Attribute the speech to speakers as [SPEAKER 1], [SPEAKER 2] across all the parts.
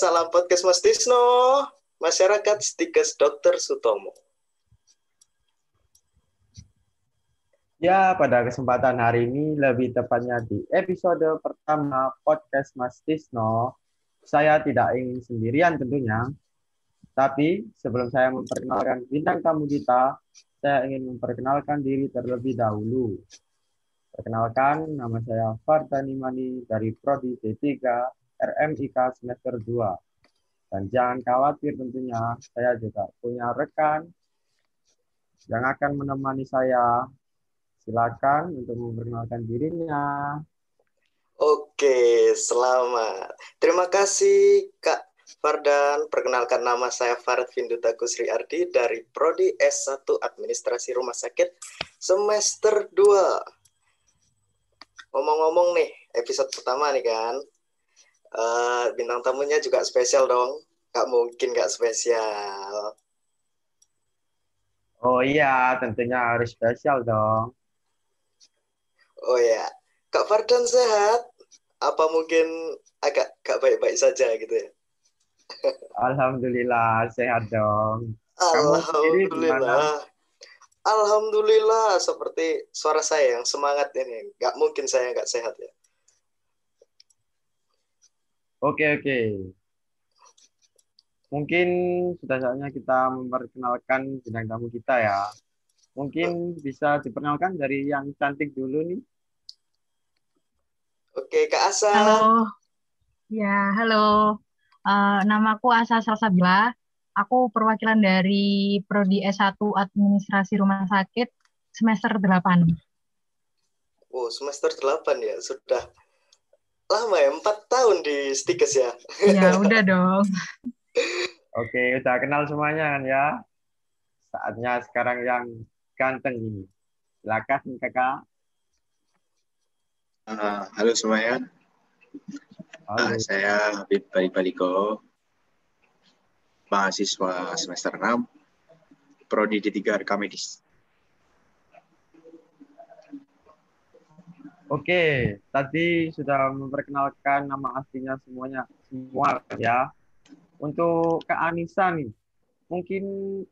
[SPEAKER 1] salam podcast Mas Tisno, masyarakat Stikes Dr. Sutomo.
[SPEAKER 2] Ya, pada kesempatan hari ini, lebih tepatnya di episode pertama podcast Mas Tisno, saya tidak ingin sendirian tentunya, tapi sebelum saya memperkenalkan bintang tamu kita, saya ingin memperkenalkan diri terlebih dahulu. Perkenalkan, nama saya Fardani Mani dari Prodi D3 RMIK semester 2. Dan jangan khawatir tentunya, saya juga punya rekan yang akan menemani saya. Silakan untuk memperkenalkan dirinya.
[SPEAKER 1] Oke, selamat. Terima kasih Kak Fardan. Perkenalkan nama saya Farad Vinduta Kusri Ardi dari Prodi S1 Administrasi Rumah Sakit semester 2 ngomong-ngomong nih episode pertama nih kan uh, bintang tamunya juga spesial dong. Gak mungkin gak spesial.
[SPEAKER 2] Oh iya tentunya harus spesial dong.
[SPEAKER 1] Oh ya kak Fardan sehat? Apa mungkin agak gak baik-baik saja gitu ya?
[SPEAKER 2] Alhamdulillah sehat dong.
[SPEAKER 1] Alhamdulillah. Alhamdulillah seperti suara saya yang semangat ini. Gak mungkin saya nggak sehat ya.
[SPEAKER 2] Oke oke. Mungkin sudah saatnya kita memperkenalkan bintang tamu kita ya. Mungkin bisa diperkenalkan dari yang cantik dulu nih.
[SPEAKER 1] Oke Kak Asa.
[SPEAKER 3] Halo. Ya halo. Uh, namaku Asa Salsabila aku perwakilan dari Prodi S1 Administrasi Rumah Sakit semester 8.
[SPEAKER 1] Oh, semester 8 ya. Sudah lama ya, 4 tahun di Stikes ya.
[SPEAKER 3] Ya, udah dong.
[SPEAKER 2] Oke, udah kenal semuanya kan ya. Saatnya sekarang yang ganteng ini. Silakan kakak.
[SPEAKER 4] Uh, halo semuanya. Halo. Uh, saya Habib Baliko mahasiswa semester 6, Prodi D3 Rekam
[SPEAKER 2] Oke, tadi sudah memperkenalkan nama aslinya semuanya semua ya. Untuk Kak Anissa nih, mungkin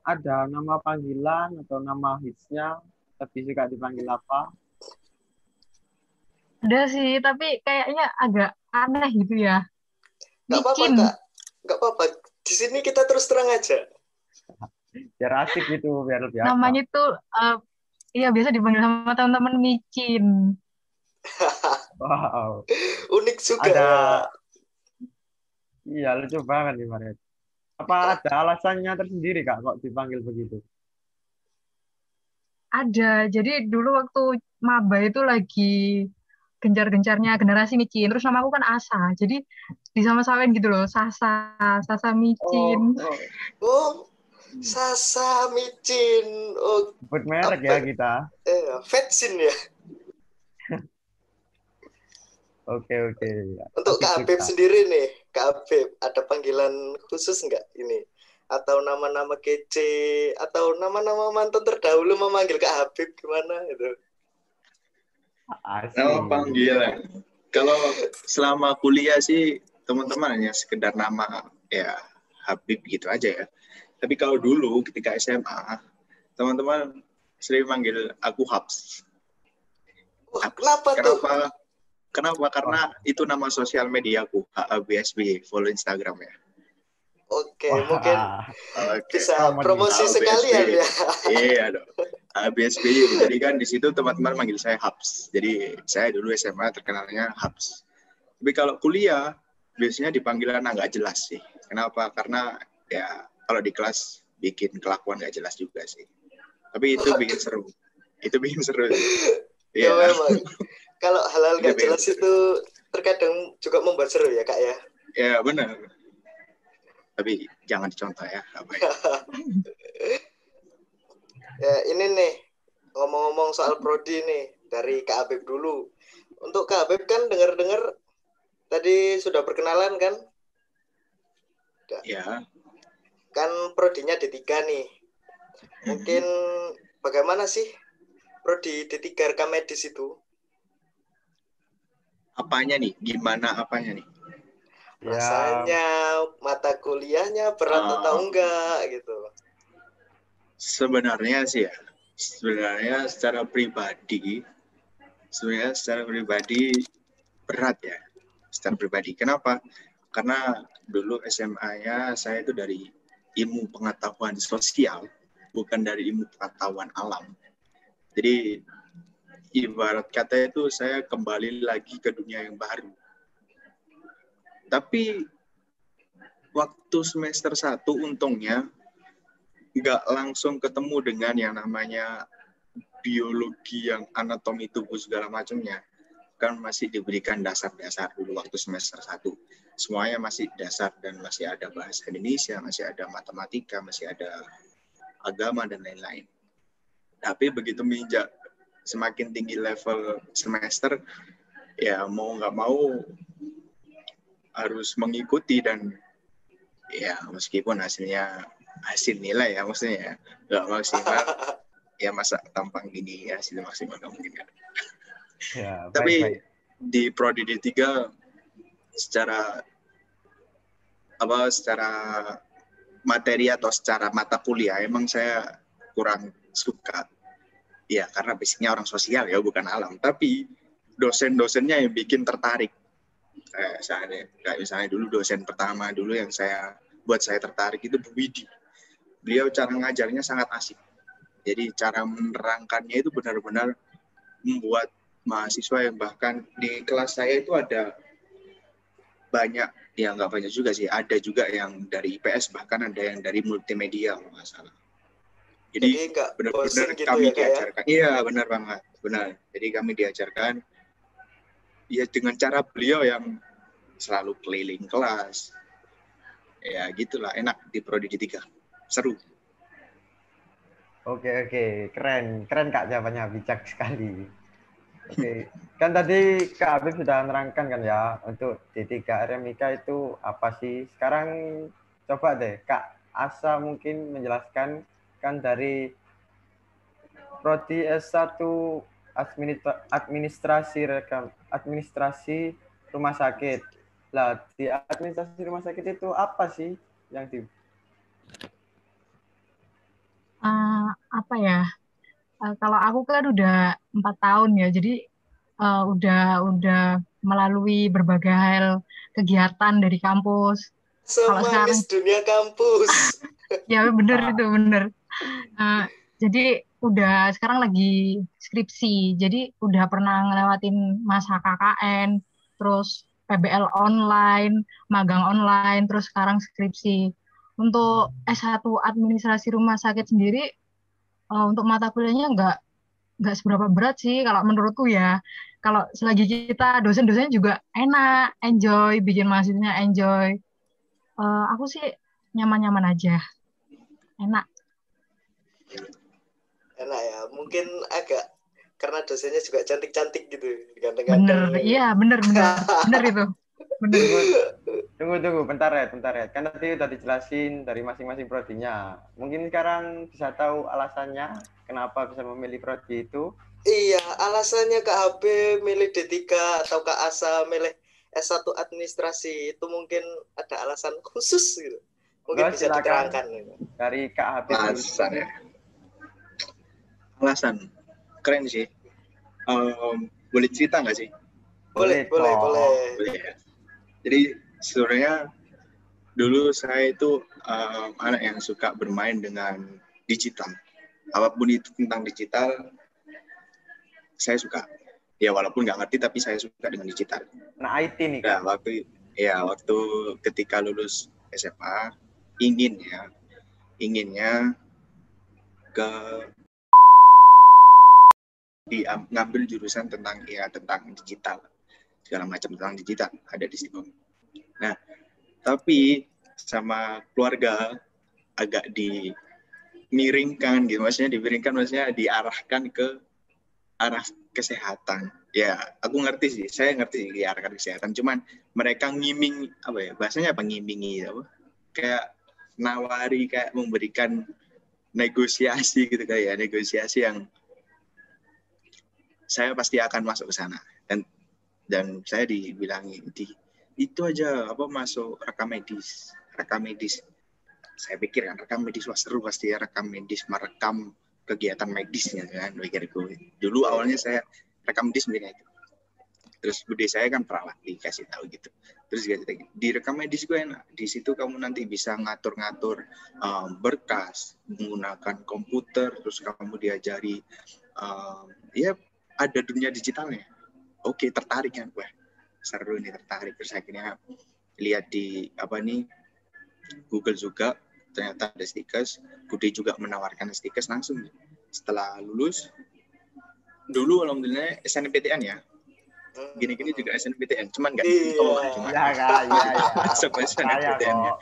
[SPEAKER 2] ada nama panggilan atau nama hitsnya, tapi suka dipanggil apa?
[SPEAKER 3] Ada sih, tapi kayaknya agak aneh gitu ya.
[SPEAKER 1] Gak apa-apa, Kak. Gak apa-apa di sini kita terus terang aja.
[SPEAKER 2] Biar asik gitu, biar lebih
[SPEAKER 3] Namanya tuh, uh, iya biasa dipanggil sama teman-teman micin.
[SPEAKER 1] Wow. Unik juga.
[SPEAKER 2] Ada... Iya, lucu banget nih, Maret. Apa ada alasannya tersendiri, Kak, kok dipanggil begitu?
[SPEAKER 3] Ada. Jadi dulu waktu maba itu lagi gencar-gencarnya generasi micin. Terus nama aku kan Asa. Jadi disama-samain gitu loh. Sasa, Sasa micin.
[SPEAKER 1] Oh, oh. oh Sasa micin. Oh,
[SPEAKER 2] Sebut merek ya kita.
[SPEAKER 1] Eh, Vetsin ya.
[SPEAKER 2] Oke, oke.
[SPEAKER 1] Untuk Kak Abib sendiri nih, Kak Abib, ada panggilan khusus nggak ini? Atau nama-nama kece, atau nama-nama mantan terdahulu memanggil Kak Habib gimana itu?
[SPEAKER 4] Asli. Nama panggilan. Kalau selama kuliah sih teman-teman hanya sekedar nama ya Habib gitu aja ya. Tapi kalau dulu ketika SMA, teman-teman sering manggil aku Habs.
[SPEAKER 1] Oh, kenapa,
[SPEAKER 4] kenapa tuh? Kenapa? Karena itu nama sosial mediaku, HABSB, follow Instagram ya.
[SPEAKER 1] Oke, Wah. mungkin okay. bisa promosi sekalian ya.
[SPEAKER 4] Iya dong. ABSB. Jadi kan di situ teman-teman manggil saya Habs. Jadi saya dulu SMA terkenalnya Habs. Tapi kalau kuliah biasanya dipanggilan nggak jelas sih. Kenapa? Karena ya kalau di kelas bikin kelakuan nggak jelas juga sih. Tapi itu bikin seru. Itu bikin seru.
[SPEAKER 1] Iya. ya, memang. Kalau hal-hal nggak jelas itu terkadang juga membuat seru ya kak ya.
[SPEAKER 4] Ya benar tapi jangan dicontoh ya.
[SPEAKER 1] ya ini nih ngomong-ngomong soal prodi nih dari Kak Abib dulu. Untuk Kak Abib kan dengar-dengar tadi sudah perkenalan kan?
[SPEAKER 4] Ya.
[SPEAKER 1] Kan prodinya D3 nih. Mungkin bagaimana sih prodi D3 rekam medis itu?
[SPEAKER 4] Apanya nih? Gimana apanya nih?
[SPEAKER 2] Ya.
[SPEAKER 1] rasanya mata kuliahnya berat
[SPEAKER 4] Ah.
[SPEAKER 1] atau enggak gitu
[SPEAKER 4] Sebenarnya sih ya, sebenarnya secara pribadi, sebenarnya secara pribadi berat ya, secara pribadi. Kenapa? Karena dulu SMA-nya saya itu dari ilmu pengetahuan sosial, bukan dari ilmu pengetahuan alam. Jadi ibarat kata itu saya kembali lagi ke dunia yang baru. Tapi waktu semester 1 untungnya nggak langsung ketemu dengan yang namanya biologi yang anatomi tubuh segala macamnya. Kan masih diberikan dasar-dasar dulu waktu semester 1 semuanya masih dasar dan masih ada bahasa Indonesia masih ada matematika masih ada agama dan lain-lain. Tapi begitu menginjak semakin tinggi level semester ya mau nggak mau harus mengikuti dan ya meskipun hasilnya hasil nilai ya maksudnya ya nggak maksimal ya masa tampang gini ya hasil maksimal nggak mungkin kan
[SPEAKER 2] Ya,
[SPEAKER 4] Tapi
[SPEAKER 2] baik, baik.
[SPEAKER 4] di prodi D3 secara apa secara materi atau secara mata kuliah emang saya kurang suka ya karena basicnya orang sosial ya bukan alam. Tapi dosen-dosennya yang bikin tertarik. Kayak misalnya kayak misalnya dulu dosen pertama dulu yang saya buat saya tertarik itu Bu Widi. Beliau cara ngajarnya sangat asik. Jadi cara menerangkannya itu benar-benar membuat mahasiswa yang bahkan di kelas saya itu ada banyak ya nggak banyak juga sih ada juga yang dari IPS bahkan ada yang dari multimedia kalau jadi
[SPEAKER 1] enggak
[SPEAKER 4] benar-benar
[SPEAKER 1] gitu
[SPEAKER 4] kami
[SPEAKER 1] ya kayak
[SPEAKER 4] diajarkan. Iya benar banget benar. Jadi kami diajarkan ya dengan cara beliau yang selalu keliling kelas. Ya gitulah. Enak di prodi D3 seru.
[SPEAKER 2] Oke oke. Keren. Keren kak jawabannya. Bijak sekali. Oke. Kan tadi kak Habib sudah menerangkan kan ya untuk D3 RMIK itu apa sih? Sekarang coba deh kak Asa mungkin menjelaskan kan dari prodi S1 administra- administrasi rekam administrasi rumah sakit. Lah di administrasi rumah sakit itu apa sih yang di
[SPEAKER 3] Eh, apa ya? Eh, kalau aku kan udah empat tahun ya, jadi eh, udah udah melalui berbagai hal kegiatan dari kampus. Kalau
[SPEAKER 1] semanis dunia kampus
[SPEAKER 3] Ya bener itu bener. Eh, jadi udah sekarang lagi skripsi, jadi udah pernah ngelewatin masa KKN, terus PBL online, magang online, terus sekarang skripsi. Untuk S1 administrasi rumah sakit sendiri, eh, untuk mata kuliahnya nggak nggak seberapa berat sih kalau menurutku ya. Kalau selagi kita dosen-dosennya juga enak, enjoy, bikin mahasiswanya enjoy. Eh, aku sih nyaman-nyaman aja, enak.
[SPEAKER 1] Enak ya mungkin agak karena dosennya juga cantik-cantik gitu
[SPEAKER 3] Bener,
[SPEAKER 1] ganteng-ganteng
[SPEAKER 3] iya bener bener bener itu, bener.
[SPEAKER 2] Tunggu, tunggu, bentar ya, bentar ya. Kan tadi udah dijelasin dari masing-masing prodinya. Mungkin sekarang bisa tahu alasannya kenapa bisa memilih prodi itu.
[SPEAKER 1] Iya, alasannya Kak HB milih D3 atau Kak Asa milih S1 administrasi itu mungkin ada alasan khusus gitu. Mungkin
[SPEAKER 2] Enggak,
[SPEAKER 1] bisa
[SPEAKER 2] silakan.
[SPEAKER 1] diterangkan. gitu.
[SPEAKER 2] Dari dulu.
[SPEAKER 4] alasan ya alasan. Keren sih. Em, boleh cerita nggak sih?
[SPEAKER 1] Boleh,
[SPEAKER 2] Boleh
[SPEAKER 1] boleh, boleh.
[SPEAKER 4] boleh. Ya jadi sebenarnya dulu saya itu em, anak yang suka bermain dengan digital. Apa pun itu tentang digital saya suka. Ya walaupun nggak ngerti tapi saya suka dengan digital.
[SPEAKER 2] Nah, IT nih,
[SPEAKER 4] Nah,
[SPEAKER 2] Kak.
[SPEAKER 4] waktu ya waktu ketika lulus SMA ingin ya inginnya ke di ngambil jurusan tentang ya tentang digital. Segala macam tentang digital ada di situ. Nah, tapi sama keluarga agak dimiringkan gitu. Maksudnya dimiringkan maksudnya diarahkan ke arah kesehatan. Ya aku ngerti sih. Saya ngerti sih diarahkan ke kesehatan. Cuman mereka ngiming apa ya bahasanya apa? Ngimingi apa? Kayak nawari kayak memberikan negosiasi gitu kayak ya negosiasi yang saya pasti akan masuk ke sana. Dan dan saya dibilangi di itu aja apa masuk rekam medis rekam medis. Saya pikir kan rekam medis wah seru pasti ya rekam medis merekam kegiatan medisnya kan pikir gue dulu awalnya saya rekam medis mungkin itu. Terus bude saya kan perawat dikasih tahu gitu. Terus di rekam medis gue enak di situ kamu nanti bisa ngatur-ngatur um, berkas menggunakan komputer terus kamu diajari um, ya ada dunia digitalnya. Oke tertarik kan gue seru nih tertarik. Terus akhirnya lihat di apa nih Google juga ternyata ada stikers Budi juga menawarkan stikers langsung. Setelah lulus dulu alhamdulillah SNPTN ya. Gini-gini juga SNPTN cuman nggak
[SPEAKER 1] iya.
[SPEAKER 4] cuma
[SPEAKER 2] ya kak iya iya.
[SPEAKER 4] sampai SNPTN ya.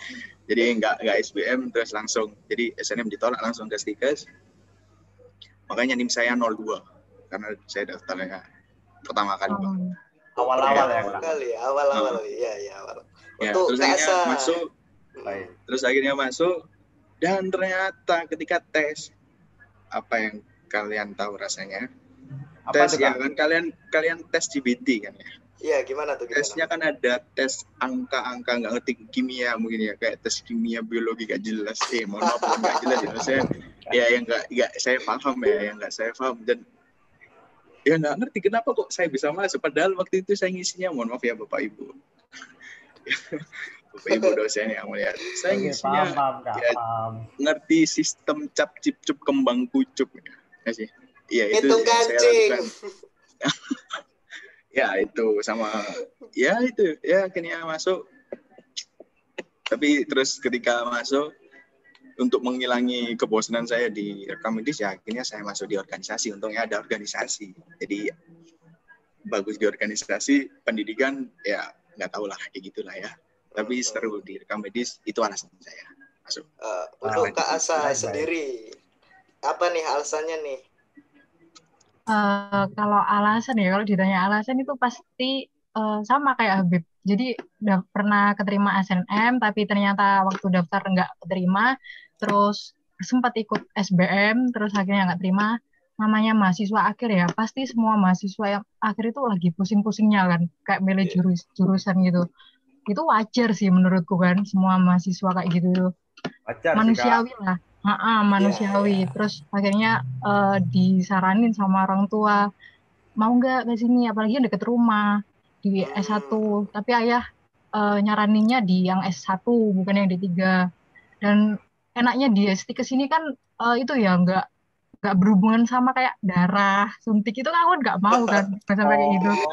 [SPEAKER 4] jadi nggak nggak SBM terus langsung. Jadi SNM ditolak langsung ke stikers makanya nim saya 02 karena saya daftarnya pertama kali
[SPEAKER 3] Oh.
[SPEAKER 2] awal-awal ya?
[SPEAKER 1] awal
[SPEAKER 2] kak
[SPEAKER 1] kali ya awal-awal iya iya awal.
[SPEAKER 4] Ya,
[SPEAKER 1] untuk
[SPEAKER 4] terus akhirnya masuk.
[SPEAKER 2] Baik.
[SPEAKER 4] Terus akhirnya masuk. Dan ternyata ketika tes apa yang kalian tahu rasanya?
[SPEAKER 2] Apa
[SPEAKER 4] tes ya kan kalian kalian tes GBT kan ya?
[SPEAKER 1] Iya gimana tuh gimana?
[SPEAKER 4] Tesnya kan ada tes angka-angka nggak ngerti kimia mungkin ya kayak tes kimia biologi gak jelas. Eh mohon maaf nggak jelas ya saya ya yang nggak nggak saya paham ya yang nggak saya paham. Dan ya nggak ngerti kenapa kok saya bisa masuk padahal waktu itu saya ngisinya mohon maaf ya bapak ibu. Bapak ibu dosen yang melihat saya
[SPEAKER 2] Oke,
[SPEAKER 4] ngisinya
[SPEAKER 2] paham paham
[SPEAKER 4] ya,
[SPEAKER 2] paham.
[SPEAKER 4] ngerti sistem cap cip cup kembang kucup ya. Nggak sih. Iya itu
[SPEAKER 1] hitung
[SPEAKER 4] saya
[SPEAKER 1] kancing.
[SPEAKER 4] lakukan. Ya itu sama ya itu. Ya akhirnya masuk. Tapi terus ketika masuk untuk menghilangi kebosanan saya di rekam medis ya akhirnya saya masuk di organisasi. Untungnya ada organisasi. Jadi bagus di organisasi pendidikan ya nggak tahu lah kayak gitulah ya. Tapi seru di rekam medis itu alasan saya masuk.
[SPEAKER 1] Eh, untuk. Kak Asa sendiri apa nih alasannya nih?
[SPEAKER 3] Eh, kalau alasan ya, kalau ditanya alasan itu pasti eh, sama kayak Habib. Jadi udah pernah keterima SNM, tapi ternyata waktu daftar nggak keterima, terus sempat ikut SBM, terus akhirnya nggak terima. Namanya mahasiswa akhir ya, pasti semua mahasiswa yang akhir itu lagi pusing-pusingnya kan, kayak milih
[SPEAKER 1] Iya.
[SPEAKER 3] jurus jurusan gitu. Itu wajar sih menurutku kan, semua mahasiswa kayak gitu
[SPEAKER 2] wajar sih
[SPEAKER 3] manusiawi lah Ha-ha, manusiawi
[SPEAKER 1] Iya, iya.
[SPEAKER 3] terus akhirnya eh, disaranin sama orang tua mau nggak ke sini apalagi deket rumah di
[SPEAKER 1] Hmm.
[SPEAKER 3] S1 tapi ayah eh, nyaraninnya di yang S1 bukan yang D3 dan enaknya di ST ke sini kan eh, itu ya nggak nggak berhubungan sama kayak darah suntik itu kan aku nggak mau kan sampai kayak gitu.
[SPEAKER 2] Oh,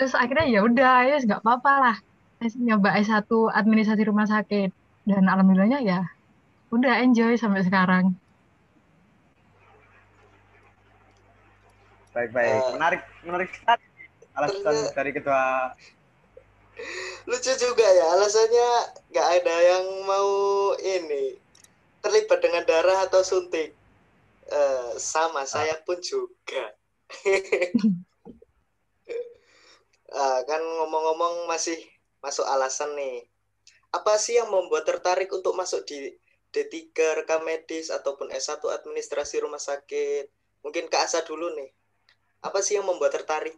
[SPEAKER 3] terus akhirnya ya udah ya nggak apa-apa lah. Nyoba S1 administrasi rumah sakit. Dan alhamdulillahnya ya udah enjoy sampai sekarang.
[SPEAKER 2] Baik baik.
[SPEAKER 1] Eh,
[SPEAKER 2] menarik menarik sekali alasan
[SPEAKER 1] ternyata-
[SPEAKER 2] dari ketua
[SPEAKER 1] lucu juga ya alasannya nggak ada yang mau ini terlibat dengan darah atau suntik? Eh, sama saya pun juga. Ah, kan ngomong-ngomong masih masuk alasan nih. Apa sih yang membuat tertarik untuk masuk di D3 rekam medis ataupun S1 administrasi rumah sakit? Mungkin Kak Asa dulu nih. Apa sih yang membuat tertarik?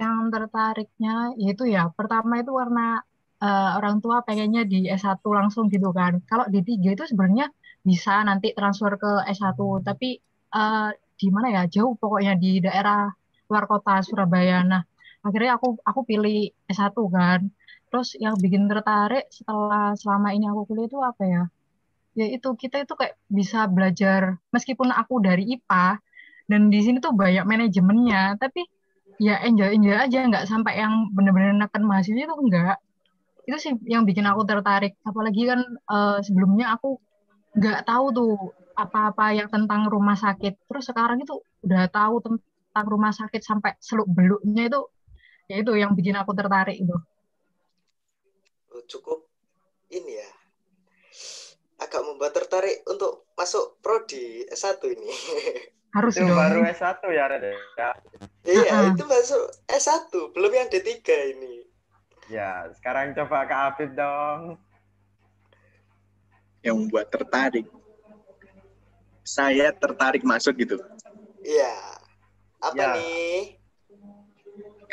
[SPEAKER 3] Yang tertariknya yaitu ya pertama itu karena eh, orang tua pengennya di S1 langsung gitu kan. Kalau di D3 itu sebenarnya bisa nanti transfer ke S1 tapi eh, di mana ya? Jauh pokoknya di daerah luar kota Surabaya. Nah akhirnya aku aku pilih S1 kan. Terus yang bikin tertarik setelah selama ini aku kuliah itu apa ya? Ya itu kita itu kayak bisa belajar meskipun aku dari IPA dan di sini tuh banyak manajemennya tapi ya enjoy enjoy aja nggak sampai yang bener-bener neken mahasiswa itu enggak itu sih yang bikin aku tertarik. Apalagi kan eh, sebelumnya aku nggak tahu tuh apa-apa yang tentang rumah sakit. Terus sekarang itu udah tahu tentang rumah sakit sampai seluk beluknya itu ya itu yang bikin aku tertarik itu.
[SPEAKER 1] Oh, cukup ini ya. Agak membuat tertarik untuk masuk prodi S1 ini.
[SPEAKER 3] Harus
[SPEAKER 2] itu
[SPEAKER 3] dong.
[SPEAKER 2] baru S1 ya Red ya?
[SPEAKER 1] Iya
[SPEAKER 3] Ah.
[SPEAKER 1] itu masuk S1 belum yang D3 ini
[SPEAKER 2] ya sekarang coba Kak Afif dong.
[SPEAKER 4] Yang membuat tertarik. Saya tertarik masuk gitu.
[SPEAKER 1] Iya. Apa
[SPEAKER 2] Ya.
[SPEAKER 1] nih?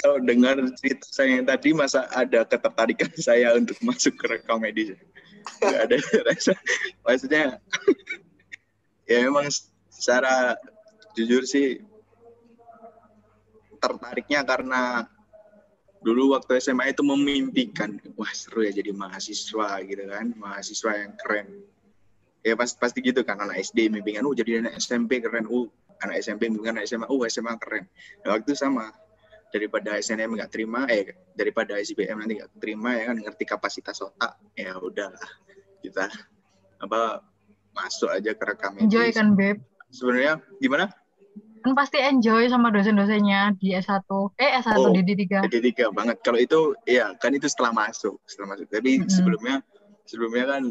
[SPEAKER 4] Kalau dengar cerita saya yang tadi masa ada ketertarikan saya untuk masuk ke rekam medis nggak ada rasa. Maksudnya ya memang secara jujur sih tertariknya karena dulu waktu SMA itu memimpikan. Wah seru ya jadi mahasiswa gitu kan. Mahasiswa yang keren. Ya pasti pasti gitu kan. Anak SD mimpikan oh jadi anak SMP keren. Oh anak SMP mimpikan anak SMA oh SMA keren. Nah, waktu sama. Daripada SNM nggak terima eh daripada SBM nanti nggak terima ya kan ngerti kapasitas otak ya udahlah. Kita apa masuk aja ke rekam
[SPEAKER 3] enjoy kan beb?
[SPEAKER 4] Sebenarnya gimana
[SPEAKER 3] kan pasti enjoy sama dosen-dosennya di S1 eh S1
[SPEAKER 4] Oh,
[SPEAKER 3] di D3
[SPEAKER 4] D3 banget. Kalau itu ya kan itu setelah masuk setelah masuk. Tapi
[SPEAKER 3] Mm-mm.
[SPEAKER 4] sebelumnya sebelumnya kan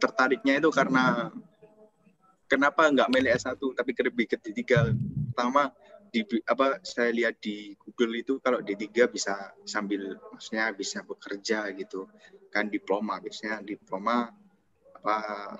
[SPEAKER 4] tertariknya itu karena kenapa nggak milih S1 tapi lebih ke D3 pertama di apa saya lihat di Google itu kalau D3 bisa sambil maksudnya bisa bekerja gitu. Kan diploma biasanya diploma apa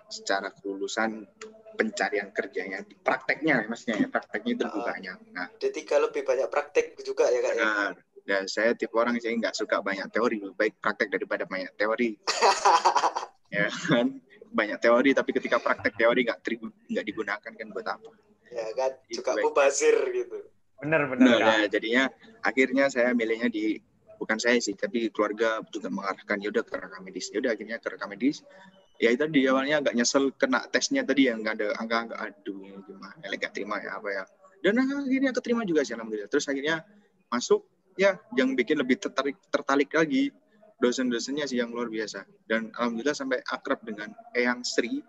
[SPEAKER 4] secara kelulusan pencarian kerjanya prakteknya maksudnya ya, prakteknya itu lebih
[SPEAKER 1] Ah.
[SPEAKER 4] banyak nah
[SPEAKER 1] D3 lebih banyak praktek juga ya kak ya.
[SPEAKER 4] benar dan saya tipe orang yang nggak suka banyak teori lebih baik praktek daripada banyak teori ya kan banyak teori tapi ketika praktek teori nggak nggak digunakan kan buat apa
[SPEAKER 1] ya kan juga
[SPEAKER 4] baik.
[SPEAKER 1] mubazir gitu.
[SPEAKER 2] Bener bener
[SPEAKER 4] Nah, ya, jadinya akhirnya saya milihnya di bukan saya sih, tapi keluarga juga mengarahkan ya udah ke rekam medis. Ya udah akhirnya ke rekam medis. Ya itu di awalnya agak nyesel kena tesnya tadi yang nggak ada angka-angka aduh gimana, ya, terima ya apa ya. Dan akhirnya keterima juga sih alhamdulillah. Terus akhirnya masuk ya yang bikin lebih tertarik tertarik lagi dosen-dosennya sih yang luar biasa. Dan alhamdulillah sampai akrab dengan Eyang Sri.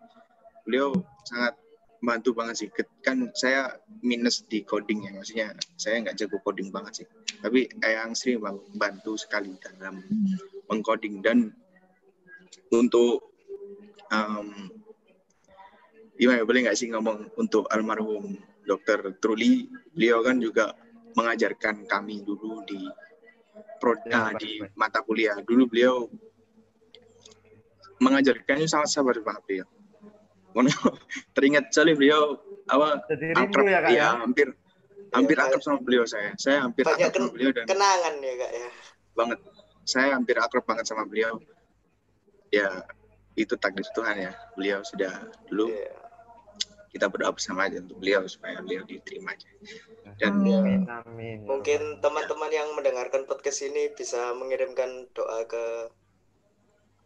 [SPEAKER 4] Beliau sangat bantu banget sih. Kan saya minus di coding ya, maksudnya saya nggak jago coding banget sih. Tapi Eyang Sri bantu sekali dalam mengcoding dan untuk um, gimana ya, boleh nggak sih ngomong untuk almarhum Dr. Truli, beliau kan juga mengajarkan kami dulu di pro,
[SPEAKER 2] Ya,
[SPEAKER 4] ah, di mata kuliah. Dulu beliau mengajarkannya sangat sabar banget beliau. Teringat sekali beliau apa
[SPEAKER 2] Jadi
[SPEAKER 4] akrab
[SPEAKER 2] ya kak ya.
[SPEAKER 4] ya, hampir hampir
[SPEAKER 1] Banyak-
[SPEAKER 4] akrab sama beliau saya. Saya hampir akrab sama beliau dan
[SPEAKER 1] Kenangan ya kak ya.
[SPEAKER 4] banget. Saya hampir akrab banget sama beliau. Ya itu takdir Tuhan ya. Beliau sudah dulu
[SPEAKER 1] Iya.
[SPEAKER 4] kita berdoa bersama aja untuk beliau supaya beliau diterima aja. Dan
[SPEAKER 3] Amin.
[SPEAKER 2] Amin amin. ya
[SPEAKER 1] Mungkin
[SPEAKER 2] Allah.
[SPEAKER 1] teman-teman yang mendengarkan podcast ini bisa mengirimkan doa ke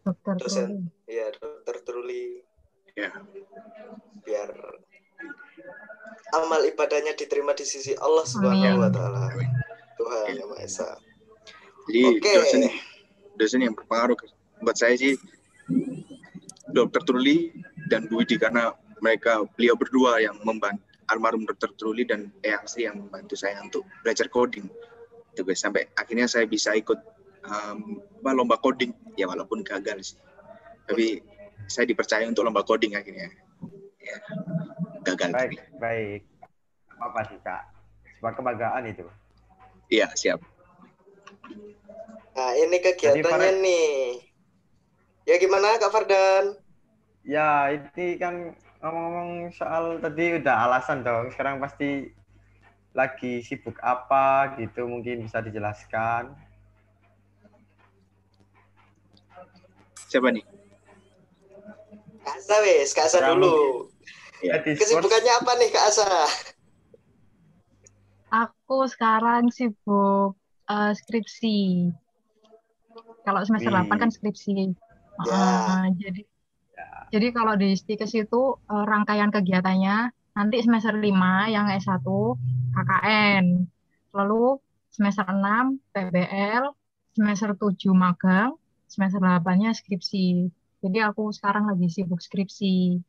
[SPEAKER 3] Dokter
[SPEAKER 1] Dosen.
[SPEAKER 3] Truli.
[SPEAKER 1] ya Dokter Truli
[SPEAKER 4] ya
[SPEAKER 1] biar amal ibadahnya diterima di sisi Allah Subhanahu wa taala. Tuhan yang Maha Esa.
[SPEAKER 4] jadi
[SPEAKER 1] Oke.
[SPEAKER 4] dosen dosen yang berpengaruh buat saya sih Dokter Truli dan Bu Widi karena mereka beliau berdua yang membantu almarhum Dokter Truli dan Eyang Sri yang membantu saya untuk belajar coding. Itu guys sampai akhirnya saya bisa ikut um, lomba coding ya walaupun gagal sih. Tapi saya dipercaya untuk lomba coding akhirnya. Ya, gagal.
[SPEAKER 2] Baik
[SPEAKER 4] tapi.
[SPEAKER 2] baik. Apa sih kak? Sebuah kebanggaan itu.
[SPEAKER 4] Iya, siap.
[SPEAKER 1] Nah, ini kegiatannya
[SPEAKER 2] Farhan-
[SPEAKER 1] nih. Ya gimana Kak Fardan?
[SPEAKER 2] Ya ini kan ngomong-ngomong soal tadi udah alasan dong. Sekarang pasti lagi sibuk apa gitu mungkin bisa dijelaskan.
[SPEAKER 4] Siapa nih?
[SPEAKER 1] Kak Asa wes, Kak Asa
[SPEAKER 2] Kamu.
[SPEAKER 1] dulu.
[SPEAKER 4] Ya.
[SPEAKER 1] Kesibukannya apa nih Kak Asa?
[SPEAKER 3] Aku sekarang sibuk eh, skripsi. Kalau semester
[SPEAKER 2] Wih.
[SPEAKER 3] 8 kan skripsi.
[SPEAKER 1] Ya.
[SPEAKER 3] Ah, jadi jadi kalau di Stikes itu eh, rangkaian kegiatannya nanti semester 5 yang S1 KKN. Lalu semester 6 PBL, semester 7 magang, semester 8-nya skripsi. Jadi aku sekarang lagi sibuk skripsi.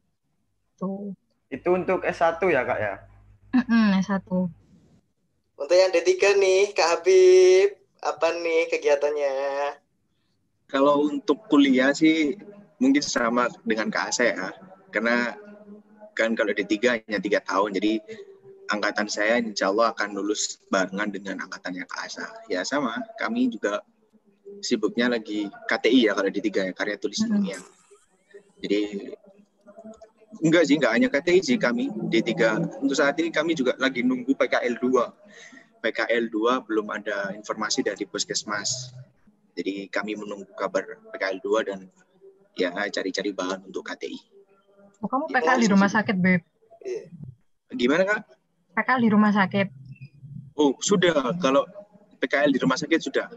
[SPEAKER 3] Tuh.
[SPEAKER 2] itu untuk S1 ya kak ya.
[SPEAKER 3] Mm-mm, S1.
[SPEAKER 1] Untuk yang D3 nih, Kak Habib, apa nih kegiatannya?
[SPEAKER 4] Kalau untuk kuliah sih mungkin sama dengan Kak Asa ya. Karena kan kalau D3 hanya tiga tahun, jadi angkatan saya insya Allah akan lulus barengan dengan angkatannya Kak Asa. Ya sama, kami juga sibuknya lagi KTI ya kalau D3 ya, karya tulis ilmiah. Jadi enggak sih, enggak hanya KTI sih kami D3. Untuk saat ini kami juga lagi nunggu PKL 2. PKL 2 belum ada informasi dari puskesmas. Jadi kami menunggu kabar PKL 2 dan ya cari-cari bahan untuk KTI.
[SPEAKER 3] Oh, kamu PKL di rumah sakit, Beb?
[SPEAKER 1] Iya.
[SPEAKER 4] Gimana kak?
[SPEAKER 3] PKL di rumah sakit.
[SPEAKER 4] Oh sudah, kalau PKL di rumah sakit sudah,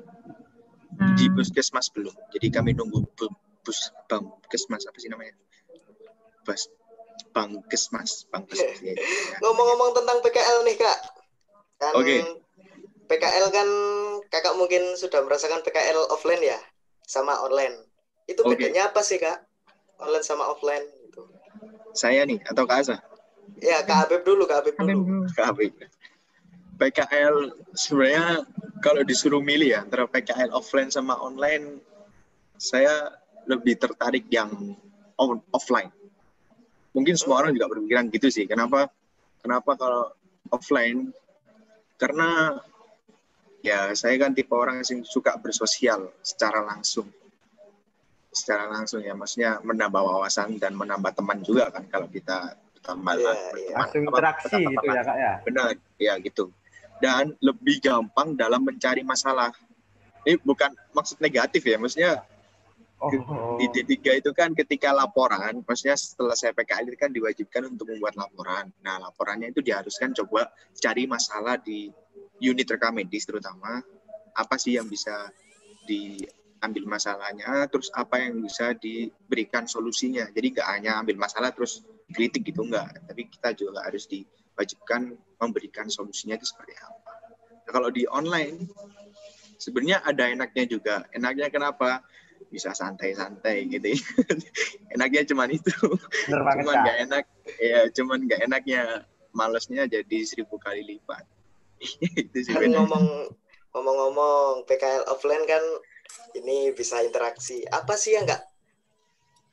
[SPEAKER 3] Hmm.
[SPEAKER 4] di puskesmas belum. Jadi kami nunggu bu- bus puskesmas apa sih namanya? Bus bangkesmas, bangkesmas. ya.
[SPEAKER 1] Ngomong-ngomong tentang PKL nih kak, kan
[SPEAKER 4] Oke.
[SPEAKER 1] PKL kan kakak mungkin sudah merasakan PKL offline ya, sama online. Itu
[SPEAKER 4] Oke.
[SPEAKER 1] bedanya apa sih kak? Online sama offline? Gitu.
[SPEAKER 4] Saya nih atau Kak Asa?
[SPEAKER 1] Ya kak Abib dulu, kak Abib dulu.
[SPEAKER 3] dulu.
[SPEAKER 4] Kak Habib. PKL sebenarnya kalau disuruh milih ya antara PKL offline sama online, saya lebih tertarik yang on- offline. Mungkin semua orang juga berpikiran gitu sih. Kenapa? Kenapa kalau offline? Karena ya saya kan tipe orang yang suka bersosial secara langsung. Secara langsung ya, maksudnya menambah wawasan dan menambah teman juga kan kalau kita berteman.
[SPEAKER 1] Iya,
[SPEAKER 4] berteman,
[SPEAKER 1] iya.
[SPEAKER 2] Langsung
[SPEAKER 4] apa,
[SPEAKER 2] interaksi
[SPEAKER 4] berteman.
[SPEAKER 2] gitu ya kak ya.
[SPEAKER 4] Benar, ya gitu. Dan lebih gampang dalam mencari masalah. Ini bukan maksud negatif ya, maksudnya
[SPEAKER 2] Oh,
[SPEAKER 4] di D3 itu kan ketika laporan, maksudnya setelah saya PKL itu kan diwajibkan untuk membuat laporan. Nah, laporannya itu diharuskan coba cari masalah di unit rekam medis terutama, apa sih yang bisa diambil masalahnya, terus apa yang bisa diberikan solusinya. Jadi nggak hanya ambil masalah terus kritik gitu, enggak. Tapi kita juga harus diwajibkan memberikan solusinya itu seperti apa. Nah, kalau di online, sebenarnya ada enaknya juga. Enaknya kenapa? bisa santai-santai gitu. Enaknya cuman itu.
[SPEAKER 2] bener
[SPEAKER 4] Cuman nggak enak, ya cuman nggak enaknya malesnya jadi seribu kali lipat. itu sih
[SPEAKER 1] ngomong ngomong-ngomong PKL offline kan ini bisa interaksi. Apa sih yang nggak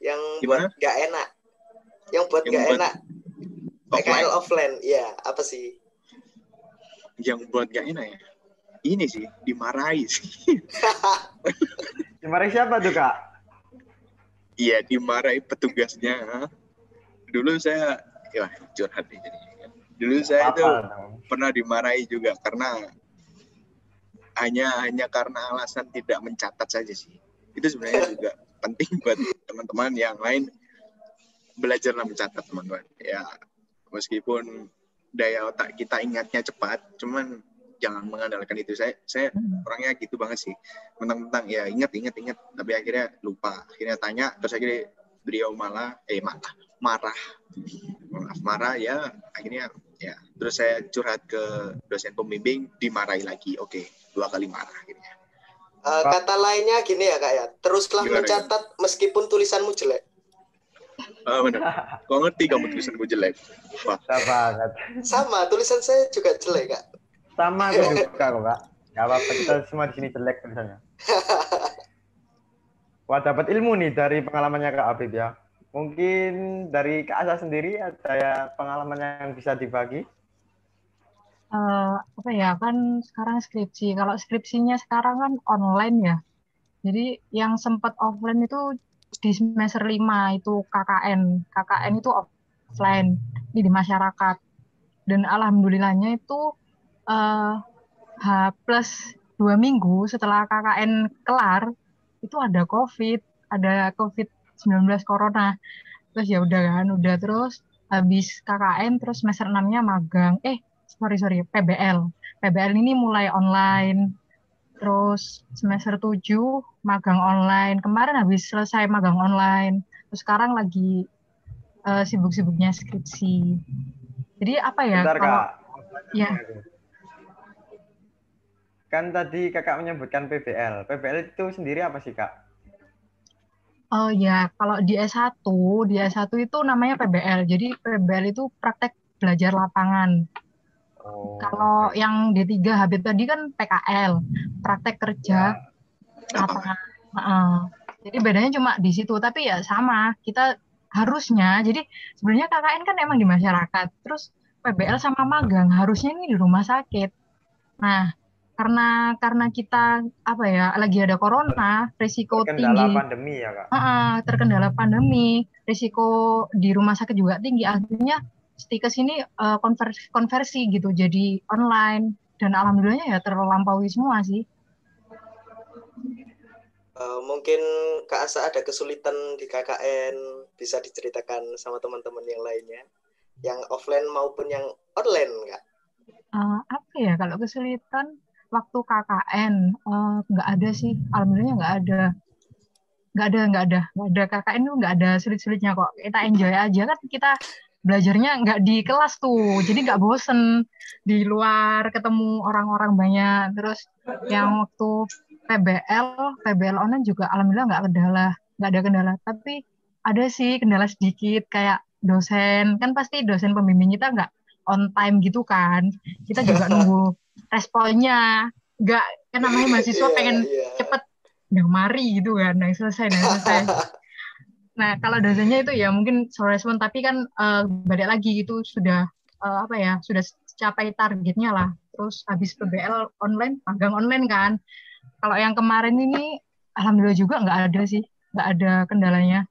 [SPEAKER 1] yang
[SPEAKER 4] Gimana?
[SPEAKER 1] buat nggak enak? Yang buat nggak
[SPEAKER 4] buat
[SPEAKER 1] enak PKL
[SPEAKER 4] Offline
[SPEAKER 1] offline, iya apa sih?
[SPEAKER 4] yang buat nggak enak ya. Ini sih dimarahi sih.
[SPEAKER 2] Dimarahi siapa tuh kak?
[SPEAKER 4] Iya dimarahi petugasnya. Dulu saya, ya curhat nih jadi. Dulu saya itu
[SPEAKER 2] Apa
[SPEAKER 4] pernah dimarahi juga karena hanya hanya karena alasan tidak mencatat saja sih. Itu sebenarnya juga penting buat teman-teman yang lain belajarlah mencatat teman-teman. Ya meskipun daya otak kita ingatnya cepat, cuman jangan mengandalkan itu. Saya saya
[SPEAKER 3] Hmm.
[SPEAKER 4] orangnya gitu banget sih. Mentang-mentang ya ingat ingat ingat, tapi akhirnya lupa. Akhirnya tanya, terus akhirnya beliau malah eh malah marah. Maaf marah ya akhirnya ya terus saya curhat ke dosen pembimbing dimarahi lagi. Oke, dua kali marah akhirnya.
[SPEAKER 1] Eh, kata lainnya gini ya kak ya, teruslah
[SPEAKER 4] Gimana,
[SPEAKER 1] mencatat meskipun tulisanmu jelek.
[SPEAKER 4] Ah benar. Kau ngerti kamu tulisanku jelek? Wah,
[SPEAKER 2] banget.
[SPEAKER 1] Sama, tulisan saya juga jelek kak.
[SPEAKER 2] Sama aku juga kok kak. Gak apa-apa kita semua di sini jelek tulisannya. Wah dapat ilmu nih dari pengalamannya Kak Habib ya. Mungkin dari Kak Asa sendiri ada pengalaman yang bisa dibagi?
[SPEAKER 3] Eh, apa ya kan sekarang skripsi. Kalau skripsinya sekarang kan online ya. Jadi yang sempat offline itu di semester 5 itu KKN. KKN itu offline ini di masyarakat. Dan alhamdulillahnya itu eh, H plus dua minggu setelah KKN kelar itu ada COVID, ada COVID-19 corona. Terus ya udah kan, udah terus habis KKN terus semester 6-nya magang. Eh, sorry sorry PBL PBL ini mulai online terus semester 7 magang online kemarin habis selesai magang online terus sekarang lagi eh, sibuk-sibuknya skripsi jadi apa ya
[SPEAKER 2] Bentar
[SPEAKER 3] kalau
[SPEAKER 2] Kak.
[SPEAKER 3] ya
[SPEAKER 2] Kan tadi Kakak menyebutkan PBL. PBL itu sendiri apa sih Kak?
[SPEAKER 3] Oh ya kalau di S1 di S1 itu namanya PBL jadi PBL itu praktek belajar lapangan
[SPEAKER 2] Oh,
[SPEAKER 3] kalau yang D3 Habib tadi kan PKL praktek kerja lapangan. Heeh. Jadi bedanya cuma di situ, tapi ya sama. Kita harusnya, jadi sebenarnya KKN kan emang di masyarakat. Terus PBL sama magang harusnya ini di rumah sakit. Nah, karena karena kita apa ya lagi ada corona, risiko
[SPEAKER 2] Kendala
[SPEAKER 3] tinggi,
[SPEAKER 2] pandemi ya Kak?
[SPEAKER 3] Heeh, terkendala pandemi, risiko di rumah sakit juga tinggi. Akhirnya stikes ini eh, konversi, konversi gitu jadi online. dan alhamdulillahnya ya terlampaui semua sih.
[SPEAKER 1] Uh, mungkin Kak Asa ada kesulitan di KKN bisa diceritakan sama teman-teman yang lainnya yang offline maupun yang online Kak?
[SPEAKER 3] Uh, apa ya kalau kesulitan waktu KKN uh, nggak ada sih. Alhamdulillah nggak ada. Nggak ada nggak ada. Nggak ada. KKN tuh nggak ada sulit-sulitnya kok. Kita enjoy aja kan kita belajarnya nggak di kelas tuh. Jadi nggak bosen di luar ketemu orang-orang banyak. Terus yang waktu PBL PBL online juga alhamdulillah nggak kendala nggak ada kendala. Tapi ada sih kendala sedikit kayak dosen. Kan pasti dosen pembimbing kita nggak on time gitu kan. Kita juga nunggu responnya nggak kan namanya mahasiswa yeah, pengen yeah. cepet yang mari gitu kan nah selesai nah selesai Nah, kalau dosennya itu ya mungkin sore respon, tapi kan uh, balik lagi itu sudah uh, apa ya, sudah capai targetnya lah. Terus habis PBL online, magang online kan. Kalau yang kemarin ini, alhamdulillah juga nggak ada sih, nggak ada kendalanya.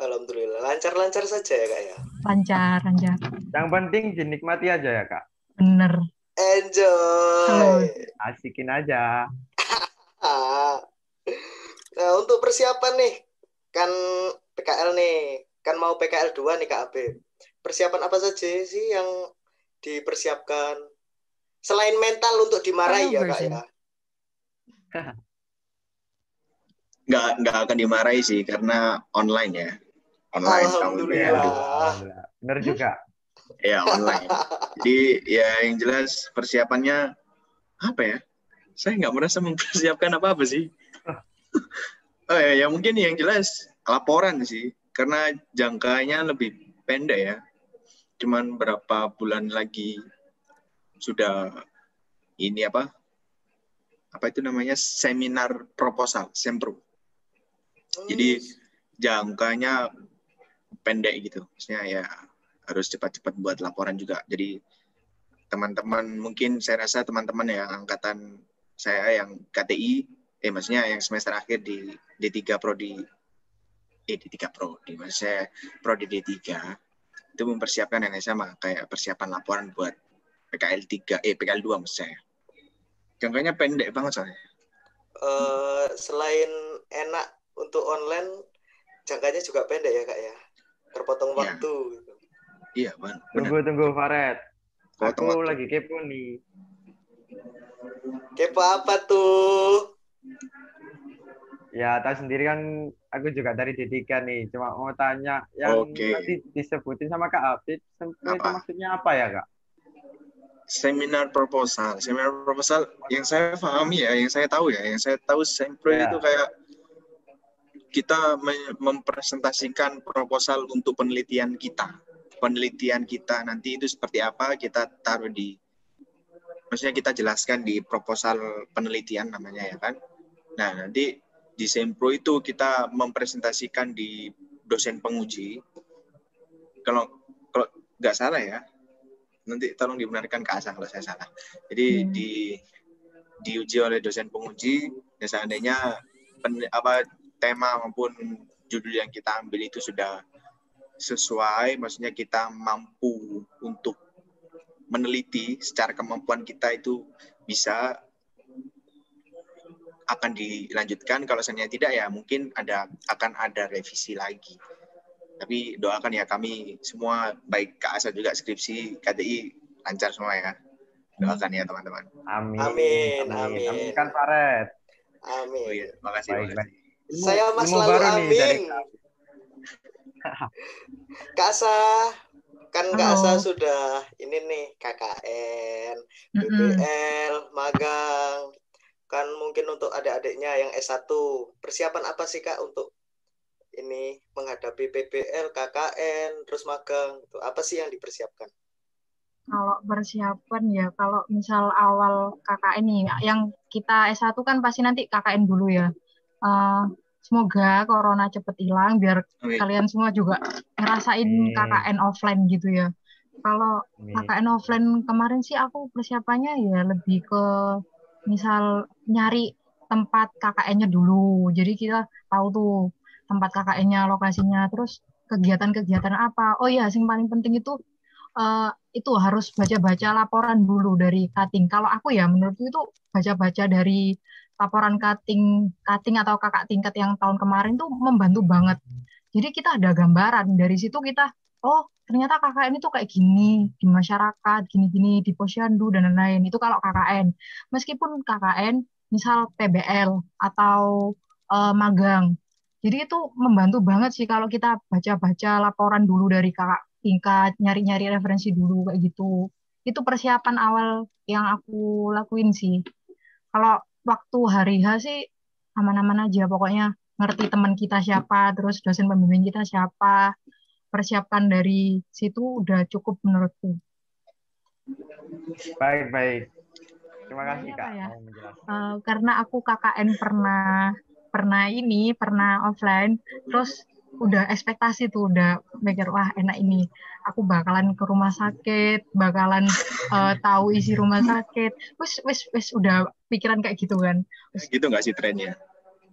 [SPEAKER 1] Alhamdulillah, lancar-lancar saja ya kak ya.
[SPEAKER 3] Lancar, lancar.
[SPEAKER 2] Yang penting dinikmati aja ya kak.
[SPEAKER 3] Bener.
[SPEAKER 1] Enjoy.
[SPEAKER 2] Asikin aja.
[SPEAKER 1] nah, untuk persiapan nih, kan PKL nih, kan mau PKL 2 nih Kak Abe. Persiapan apa saja sih yang dipersiapkan? Selain mental untuk dimarahi ya Kak ya?
[SPEAKER 4] Nggak, nggak akan dimarahi sih karena online ya. Online.
[SPEAKER 1] Alhamdulillah.
[SPEAKER 2] Benar juga.
[SPEAKER 4] Ya online. Jadi ya yang jelas persiapannya apa ya? Saya nggak merasa mempersiapkan apa-apa sih. Oh ya, ya mungkin yang jelas laporan sih, karena jangkanya lebih pendek ya. Cuman berapa bulan lagi sudah ini apa? Apa itu namanya seminar proposal, sempro. Jadi hmm. jangkanya pendek gitu. Maksudnya ya harus cepat-cepat buat laporan juga. Jadi teman-teman mungkin saya rasa teman-teman yang angkatan saya yang KTI eh maksudnya yang semester akhir di D3 prodi eh D3 prodi maksudnya prodi D3 itu mempersiapkan yang sama kayak persiapan laporan buat PKL 3 eh PKL 2 maksud saya. Jangkanya pendek banget soalnya.
[SPEAKER 1] Uh, selain enak untuk online, jangkanya juga pendek ya kak ya, terpotong ya. waktu.
[SPEAKER 4] Iya benar.
[SPEAKER 2] Tunggu tunggu Faret. Aku waktu. lagi kepo nih.
[SPEAKER 1] Kepo apa tuh?
[SPEAKER 2] Ya, tahu sendiri kan aku juga dari D3 nih. Cuma mau tanya yang okay. tadi disebutin sama Kak Apit, itu maksudnya apa ya, Kak?
[SPEAKER 4] Seminar proposal. Seminar proposal yang saya pahami ya, yang saya tahu ya, yang saya tahu sempro ya. itu kayak kita mempresentasikan proposal untuk penelitian kita. Penelitian kita nanti itu seperti apa, kita taruh di maksudnya kita jelaskan di proposal penelitian namanya ya kan. Nah, nanti di Sempro itu kita mempresentasikan di dosen penguji. Kalau kalau nggak salah ya, nanti tolong dibenarkan ke Asa kalau saya salah. Jadi hmm. di diuji oleh dosen penguji, ya seandainya pen, apa tema maupun judul yang kita ambil itu sudah sesuai, maksudnya kita mampu untuk meneliti secara kemampuan kita itu bisa akan dilanjutkan. Kalau seandainya tidak ya mungkin ada akan ada revisi lagi. Tapi doakan ya kami semua baik Kak Asa juga skripsi KTI lancar semua ya. Doakan ya teman-teman.
[SPEAKER 2] Amin.
[SPEAKER 1] Amin amin, amin.
[SPEAKER 2] kan Faret
[SPEAKER 1] amin.
[SPEAKER 4] Oh, iya. makasih, baik, makasih.
[SPEAKER 1] saya mas lalu amin Kak Asa kan Kak Asa sudah ini nih KKN, BBL, magang. Kan mungkin untuk adik-adiknya yang S1, persiapan apa sih Kak untuk ini menghadapi BBL, KKN, terus magang? Itu apa sih yang dipersiapkan?
[SPEAKER 3] Kalau persiapan ya, kalau misal awal KKN nih, yang kita S1 kan pasti nanti KKN dulu ya. Uh, semoga corona cepet hilang biar Amin. kalian semua juga ngerasain Amin. KKN offline gitu ya. Kalau KKN offline kemarin sih aku persiapannya ya lebih ke misal nyari tempat KKN-nya dulu. Jadi kita tahu tuh tempat KKN-nya, lokasinya, terus kegiatan-kegiatan apa. Oh iya, yang paling penting itu uh, itu harus baca-baca laporan dulu dari cutting. Kalau aku ya menurutku itu baca-baca dari laporan cutting cutting atau kakak tingkat yang tahun kemarin tuh membantu banget. Jadi kita ada gambaran dari situ kita oh ternyata KKN itu kayak gini di masyarakat, gini-gini di posyandu dan lain-lain. Itu kalau KKN. Meskipun KKN misal PBL atau uh, magang. Jadi itu membantu banget sih kalau kita baca-baca laporan dulu dari kakak tingkat, nyari-nyari referensi dulu kayak gitu. Itu persiapan awal yang aku lakuin sih. Kalau waktu hari H sih aman-aman aja pokoknya ngerti teman kita siapa, terus dosen pembimbing kita siapa, persiapkan dari situ udah cukup menurutku.
[SPEAKER 2] Baik, baik. Terima kasih Kak.
[SPEAKER 3] Ya? Uh, karena aku KKN pernah pernah ini, pernah offline, terus udah ekspektasi tuh udah mikir wah enak ini. Aku bakalan ke rumah sakit bakalan uh, tahu isi rumah sakit. Wes wes wes udah pikiran kayak gitu kan.
[SPEAKER 4] Wes. gitu nggak sih trennya?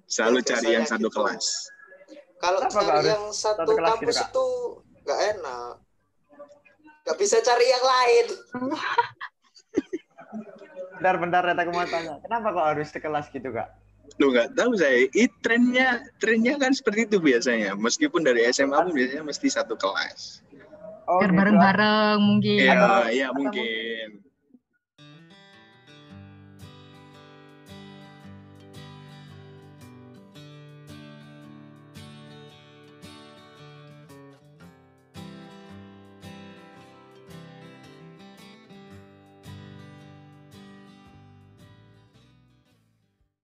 [SPEAKER 4] Selalu cari yang satu kelas.
[SPEAKER 1] Kalau cari yang satu, satu kampus gitu, itu nggak enak. Nggak bisa cari yang lain.
[SPEAKER 2] Bentar-bentar Reta mau tanya. Kenapa kok harus sekelas gitu kak
[SPEAKER 4] Lu nggak tahu saya, it trennya trennya kan seperti itu biasanya. Meskipun dari SMA pun biasanya mesti satu kelas.
[SPEAKER 3] Oh, Biar gitu. bareng-bareng mungkin.
[SPEAKER 4] Iya, iya mungkin.